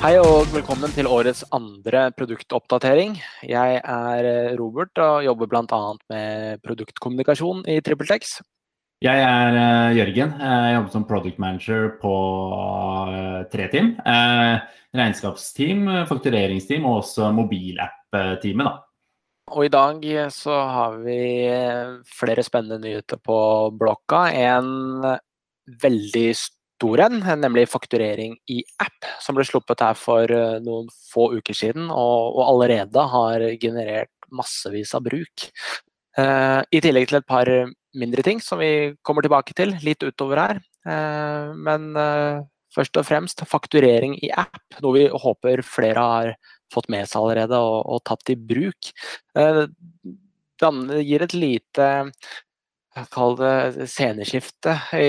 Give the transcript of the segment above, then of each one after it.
Hei og velkommen til årets andre produktoppdatering. Jeg er eh, Robert og jobber bl.a. med produktkommunikasjon i TrippelTex. Jeg er uh, Jørgen. Jeg jobber som product manager på uh, tre team. Uh, regnskapsteam, faktureringsteam og også mobilapp-teamet. Og i dag så har vi flere spennende nyheter på blokka. En veldig stor stor nemlig fakturering i app, som ble sluppet her for eh, noen få uker siden, og, og allerede har generert massevis av bruk. Uh, I tillegg til et par mindre ting som vi kommer tilbake til litt utover her. Uh, men uh, først og fremst fakturering i app, noe vi håper flere har fått med seg allerede og, og tatt i bruk. Det gir et lite kall det sceneskifte i,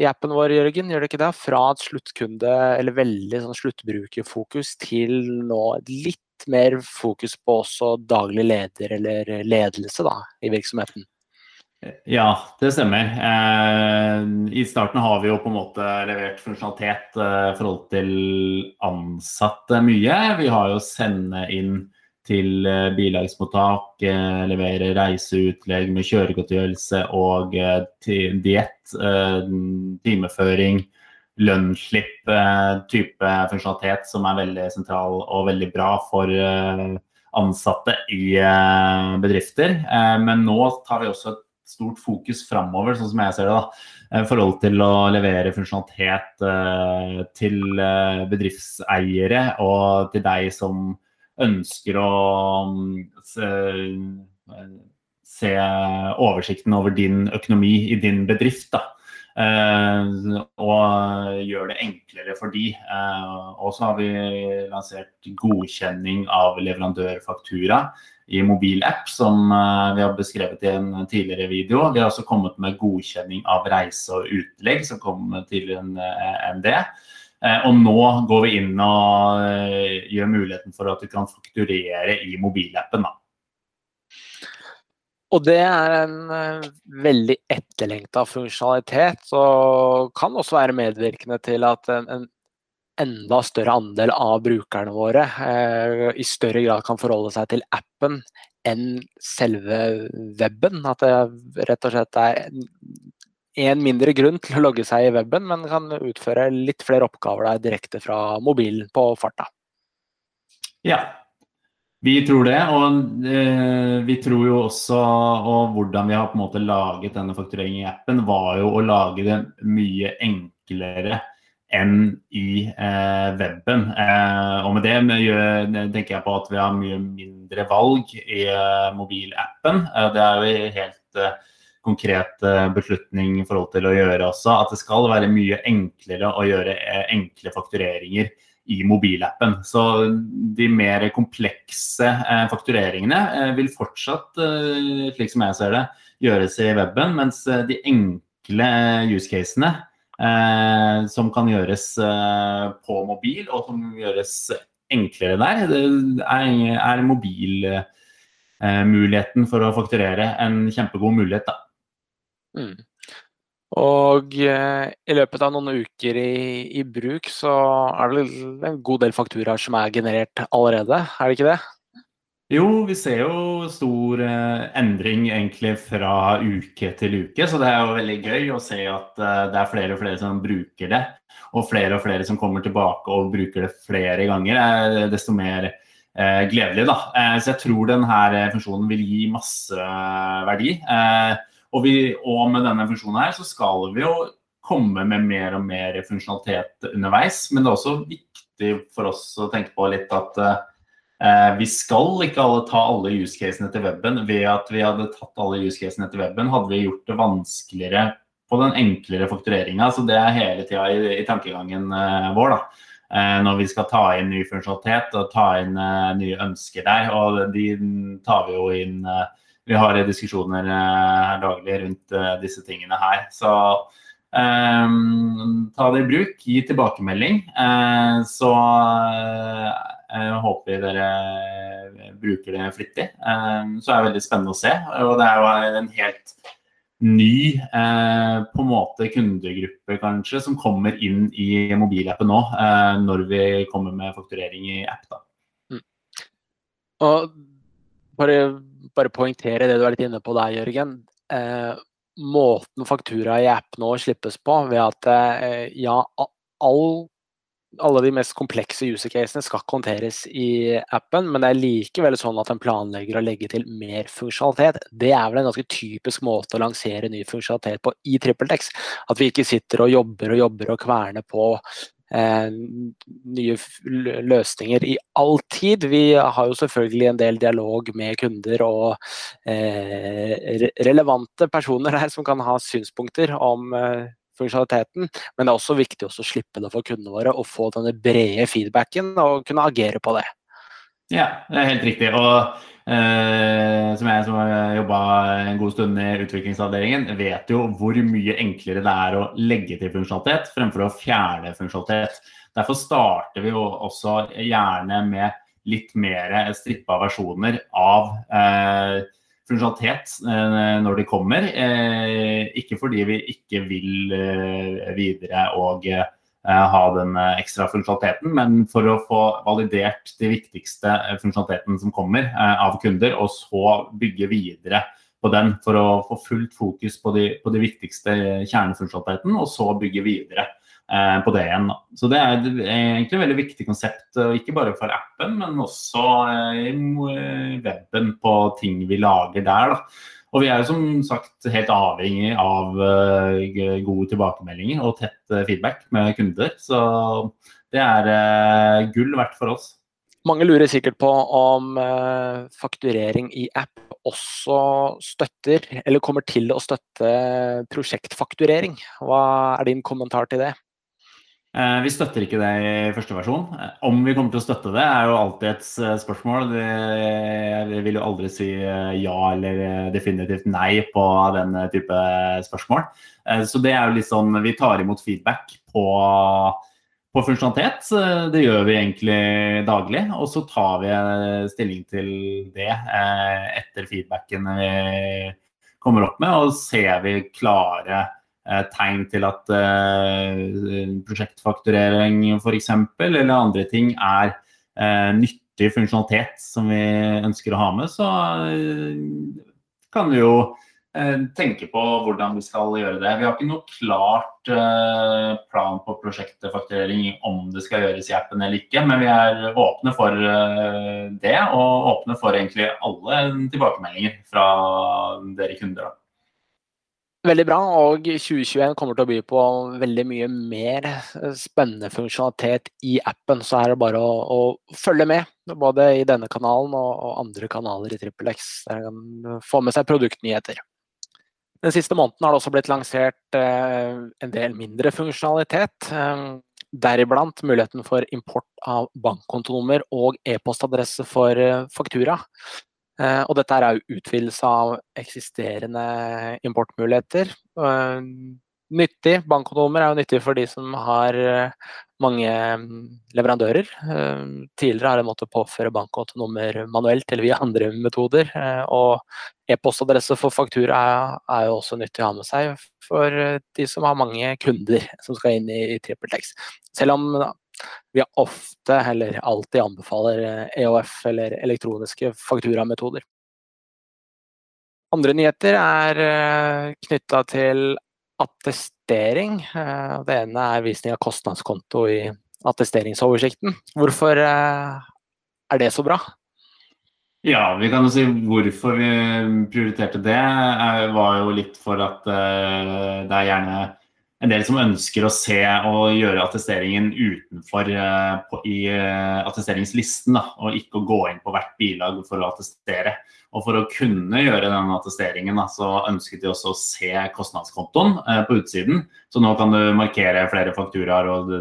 i, appen vår, Jørgen, gjør det ikke det? Fra et sluttkunde, eller veldig sånn sluttbrukerfokus, til nå litt mer fokus på også daglig leder eller ledelse da, i virksomheten? Ja, det stemmer. Eh, I starten har vi jo på en måte levert funksjonalitet eh, forhold til ansatte mye. Vi har jo sende inn til eh, bilagsmottak, eh, levere reiseutlegg med kjøregodtgjørelse og eh, diett, timeføring, lønnsslipp, type funksjonalitet som er veldig sentral og veldig bra for ansatte i bedrifter. Men nå tar vi også et stort fokus framover, sånn som jeg ser det. da, i forhold til å levere funksjonalitet til bedriftseiere og til deg som ønsker å se, se, oversikten over din økonomi i din bedrift. Da. Uh, og gjør det enklere for de. Uh, og så har vi lansert godkjenning av leverandørfaktura i mobilapp, som vi har beskrevet i en tidligere video. Vi har også kommet med godkjenning av reise og utlegg, som kom enn en det. Eh, og nå går vi inn og eh, gjør muligheten for at du kan fakturere i mobilappen. Og det er en uh, veldig etterlengta funksjonalitet, og kan også være medvirkende til at en enda større andel av brukerne våre eh, i større grad kan forholde seg til appen enn selve weben. At det rett og slett er en mindre grunn til å logge seg i weben, men kan utføre litt flere oppgaver der direkte fra mobilen på farta. Ja, vi tror det. Og eh, vi tror jo også Og hvordan vi har på en måte laget denne faktureringen i appen, var jo å lage det mye enklere enn i eh, weben. Eh, og med det gjør, tenker jeg på at vi har mye mindre valg i eh, mobilappen. Eh, det er jo helt eh, konkret eh, beslutning i forhold til å gjøre også. At det skal være mye enklere å gjøre eh, enkle faktureringer i mobilappen. Så de mer komplekse eh, faktureringene vil fortsatt, slik som jeg ser det, gjøres i weben, mens de enkle use casene som kan gjøres på mobil, og som gjøres enklere der, det er, mobilmuligheten for å fakturere en kjempegod mulighet. da. Mm. Og eh, i løpet av noen uker i, i, bruk, så er det en god del fakturaer som er generert allerede, er det ikke det? Jo, vi ser jo stor eh, endring egentlig fra uke til uke. Så det er jo veldig gøy å se at eh, det er flere og flere som bruker det. Og flere og flere som kommer tilbake og bruker det flere ganger. er desto mer eh, gledelig, da. Eh, så jeg tror denne funksjonen vil gi masse verdi. Eh, og, vi, og, med denne funksjonen her så skal vi jo komme med mer og mer funksjonalitet underveis. Men det er også viktig for oss å tenke på litt at eh, vi skal ikke alle ta alle use casene til weben. Ved at vi hadde tatt alle use casene til weben, hadde vi gjort det vanskeligere på den enklere faktureringa. Så det er hele tida i, i, tankegangen eh, vår. da. Eh, når vi skal ta inn ny funksjonalitet og ta inn eh, nye ønsker der. Og de tar vi jo inn eh, vi har diskusjoner eh, her daglig rundt eh, disse tingene her. Så um, ta det i bruk, gi tilbakemelding. Uh, så uh, håper vi dere bruker det flittig. Uh, så er det veldig spennende å se. Og det er jo en helt ny eh, på en måte kundegruppe kanskje, som kommer inn i mobilappen nå, eh, når vi kommer med fakturering i app. da. Mm. Og bare, bare poengtere det du er litt inne på der, Jørgen. Eh, måten faktura i app nå slippes på, ved at eh, ja, all alle de mest komplekse user casene skal håndteres i appen, men det er likevel sånn at en planlegger å legge til mer funksjonalitet. Det er vel en ganske typisk måte å lansere ny funksjonalitet på i TrippelTex. At vi ikke sitter og jobber og jobber og kverner på nye løsninger i all tid. Vi har jo selvfølgelig en del dialog med kunder og eh, relevante personer der som kan ha synspunkter om eh, funksjonaliteten, men det er også viktig å slippe det for kundene våre og få denne brede feedbacken og kunne agere på det. Ja, det er helt riktig. Og eh, som jeg som har jobba en god stund i utviklingsavdelingen, vet jo hvor mye enklere det er å legge til funksjonalitet fremfor å fjerne funksjonalitet. Derfor starter vi jo også gjerne med litt mer strippa versjoner av eh, funksjonalitet eh, når de kommer. Eh, ikke fordi vi ikke vil eh, videre og ha den ekstra funksjonaliteten, men for å få validert de viktigste funksjonalitetene som kommer av kunder, og så bygge videre på den for å få fullt fokus på de, på de viktigste kjernefunksjonalitetene, og så bygge videre Eh, på det igjen. Så det er egentlig et veldig viktig konsept, ikke bare for appen, men også eh, i weben på ting vi lager der. Da. Og vi er jo som sagt helt avhengig av eh, gode tilbakemeldinger og tett feedback med kunder. Så det er gull verdt for oss. Mange lurer sikkert på om fakturering i app også støtter, eller kommer til å støtte prosjektfakturering. Hva er din kommentar til det? Eh, vi støtter ikke det i første versjon. Eh, om vi kommer til å støtte det, er jo alltid et eh, spørsmål. Vi vil jo aldri si ja eller definitivt nei på den type spørsmål. Så det er jo litt sånn Vi tar imot feedback på, på funksjonalitet. Det gjør vi egentlig daglig. Og så tar vi stilling til det etter feedbacken vi kommer opp med, og ser vi klare tegn til at eh, prosjektfakturering f.eks. eller andre ting er eh, nyttig funksjonalitet som vi ønsker å ha med, så kan vi jo tenke på hvordan vi skal gjøre det. Vi har ikke noe klart plan på prosjektfakturering om det skal gjøres i appen eller ikke, men vi er åpne for det, og åpne for egentlig alle tilbakemeldinger fra dere kunder. Da. Veldig bra, og 2021 kommer til å by på veldig mye mer eh, spennende funksjonalitet i appen. Så er det bare å, å følge med, både i denne kanalen og, og andre kanaler i TrippelX. Få med seg produktnyheter. Den siste måneden har det også blitt lansert eh, en del mindre funksjonalitet. Eh, deriblant muligheten for import av bankkontonummer og e-postadresse for eh, faktura. Eh, og dette er jo utvidelse av eksisterende importmuligheter. Eh, nyttig. Bankkontonummer er jo nyttig for de som har eh, mange mm, leverandører. Tidligere har en måttet påføre bankkontonummer manuelt eller via andre metoder. Og e-postadresse for faktura er jo også nyttig å ha med seg for de som har mange kunder som skal inn i TrippelTex. Selv om vi ofte, eller alltid, anbefaler EOF eh, e eller elektroniske fakturametoder. Andre nyheter er eh, knytta til attestering. Eh, det ene er visning av kostnadskonto i attesteringsoversikten. Hvorfor er det så bra? Ja, vi kan jo si hvorfor vi prioriterte det. var jo litt for at det er gjerne en del som ønsker å se og gjøre attesteringen utenfor uh, på, i uh, attesteringslisten, da, og ikke å gå inn på hvert bilag for å attestere. Og For å kunne gjøre den attesteringen da, så ønsket de også å se kostnadskontoen uh, på utsiden. Så nå kan du markere flere fakturaer og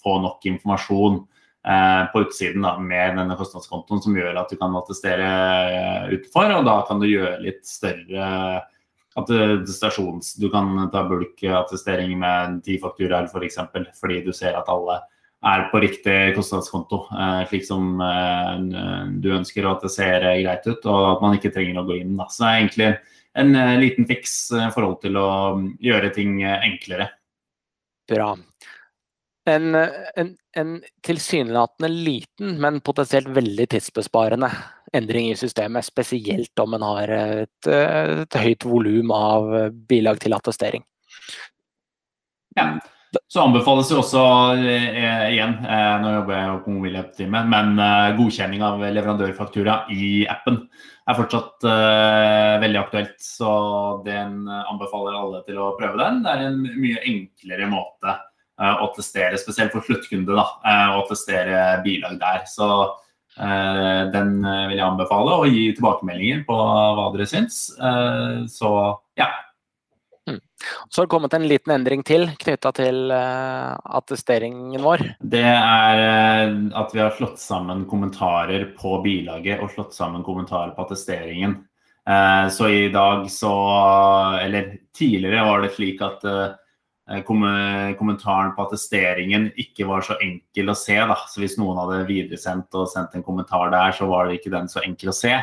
få nok informasjon på utsiden da, med denne kostnadskontoen som gjør at du kan attestere utenfor. Og da kan du gjøre litt større at stasjons, du kan ta bulkattestering med ti fakturaer f.eks. For eksempel, fordi du ser at alle er på riktig kostnadskonto, eh, slik som eh, du ønsker, og at det ser greit ut. Og at man ikke trenger å gå inn. Da. Så det er egentlig en liten fiks i forhold til å gjøre ting enklere. Bra. En, en, en tilsynelatende liten, men potensielt veldig tidsbesparende endring i systemet. Spesielt om en har et, et høyt volum av bilag til attestering. Ja. Så anbefales det også eh, igjen, eh, nå jobber jeg på mobilapp-teamet, men eh, godkjenning av leverandørfaktura i appen er fortsatt veldig aktuelt. Så den anbefaler alle til å prøve den. Det er en mye enklere måte eh, å testere, spesielt for sluttkunde, da, eh, å testere bilag der. Så den vil jeg anbefale, og gi tilbakemeldinger på hva dere syns. så ja, så har det kommet en liten endring til knytta til attesteringen vår. Det er at vi har slått sammen kommentarer på bilaget og slått sammen kommentarer på attesteringen. Så i dag så Eller tidligere var det slik at kommentaren på attesteringen ikke var så enkel å se. Da. Så hvis noen hadde videresendt og sendt en kommentar der, så var det ikke den så enkel å se.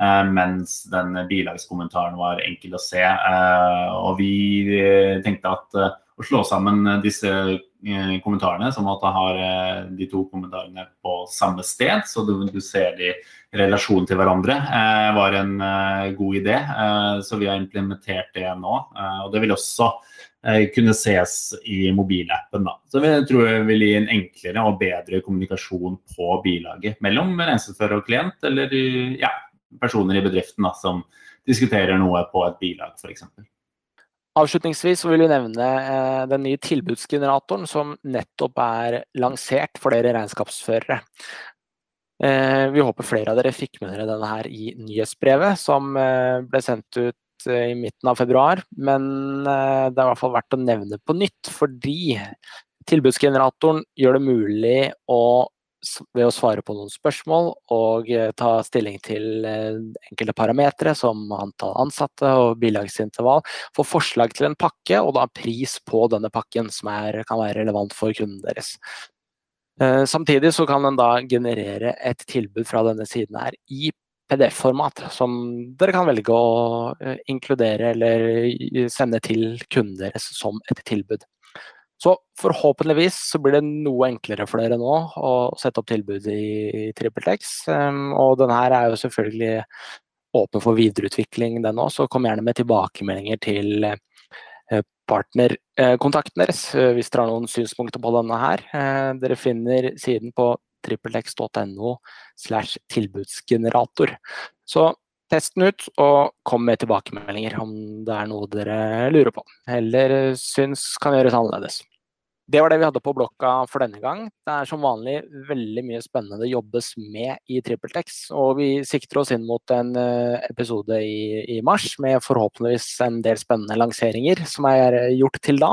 Eh, mens den bilagskommentaren var enkel å se. Eh, og vi eh, tenkte at å slå sammen disse kommentarene, som at du har de to kommentarene på samme sted, så du, du ser de i relasjon til hverandre, var en god idé. Så vi har implementert det nå. Og det vil også kunne ses i mobilappen. Da. Så vi tror det vil gi en enklere og bedre kommunikasjon på bilaget mellom rensefører og klient, eller ja, personer i bedriften da, som diskuterer noe på et bilag f.eks. Avslutningsvis vil vi nevne eh, den nye tilbudsgeneratoren som nettopp er lansert for dere regnskapsførere. Eh, vi håper flere av dere fikk med dere denne her i nyhetsbrevet som eh, ble sendt ut i midten av februar. Men det er i hvert fall verdt å nevne på nytt, fordi tilbudsgeneratoren gjør det mulig å ved å svare på noen spørsmål og eh, ta stilling til eh, enkelte parametere som antall ansatte og bilagsintervall. Få forslag til en pakke og da pris på denne pakken som er, kan være relevant for kunden deres. Eh, samtidig så kan en da generere et tilbud fra denne siden her i PDF-format, som dere kan velge å inkludere eller sende til kunden deres som et tilbud. Så forhåpentligvis så blir det noe enklere for dere nå å sette opp tilbud i, TrippelTex. Um, og denne her er jo selvfølgelig åpen for videreutvikling, den òg, så kom gjerne med tilbakemeldinger til uh, partnerkontakten deres hvis dere har noen synspunkter på denne her. Dere finner siden på trippeltex.no slash tilbudsgenerator. Så test den ut og kom med tilbakemeldinger om det er noe dere lurer på eller syns kan gjøres annerledes. Det var det vi hadde på blokka for denne gang. Det er som vanlig veldig mye spennende jobbes med i TrippelTex. Og vi sikter oss inn mot en eh, episode i, i, mars med forhåpentligvis en del spennende lanseringer som er gjort til da.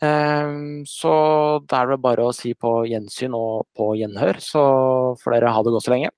Um, så da er det bare å si på gjensyn og på gjenhør, så får dere ha det godt så lenge.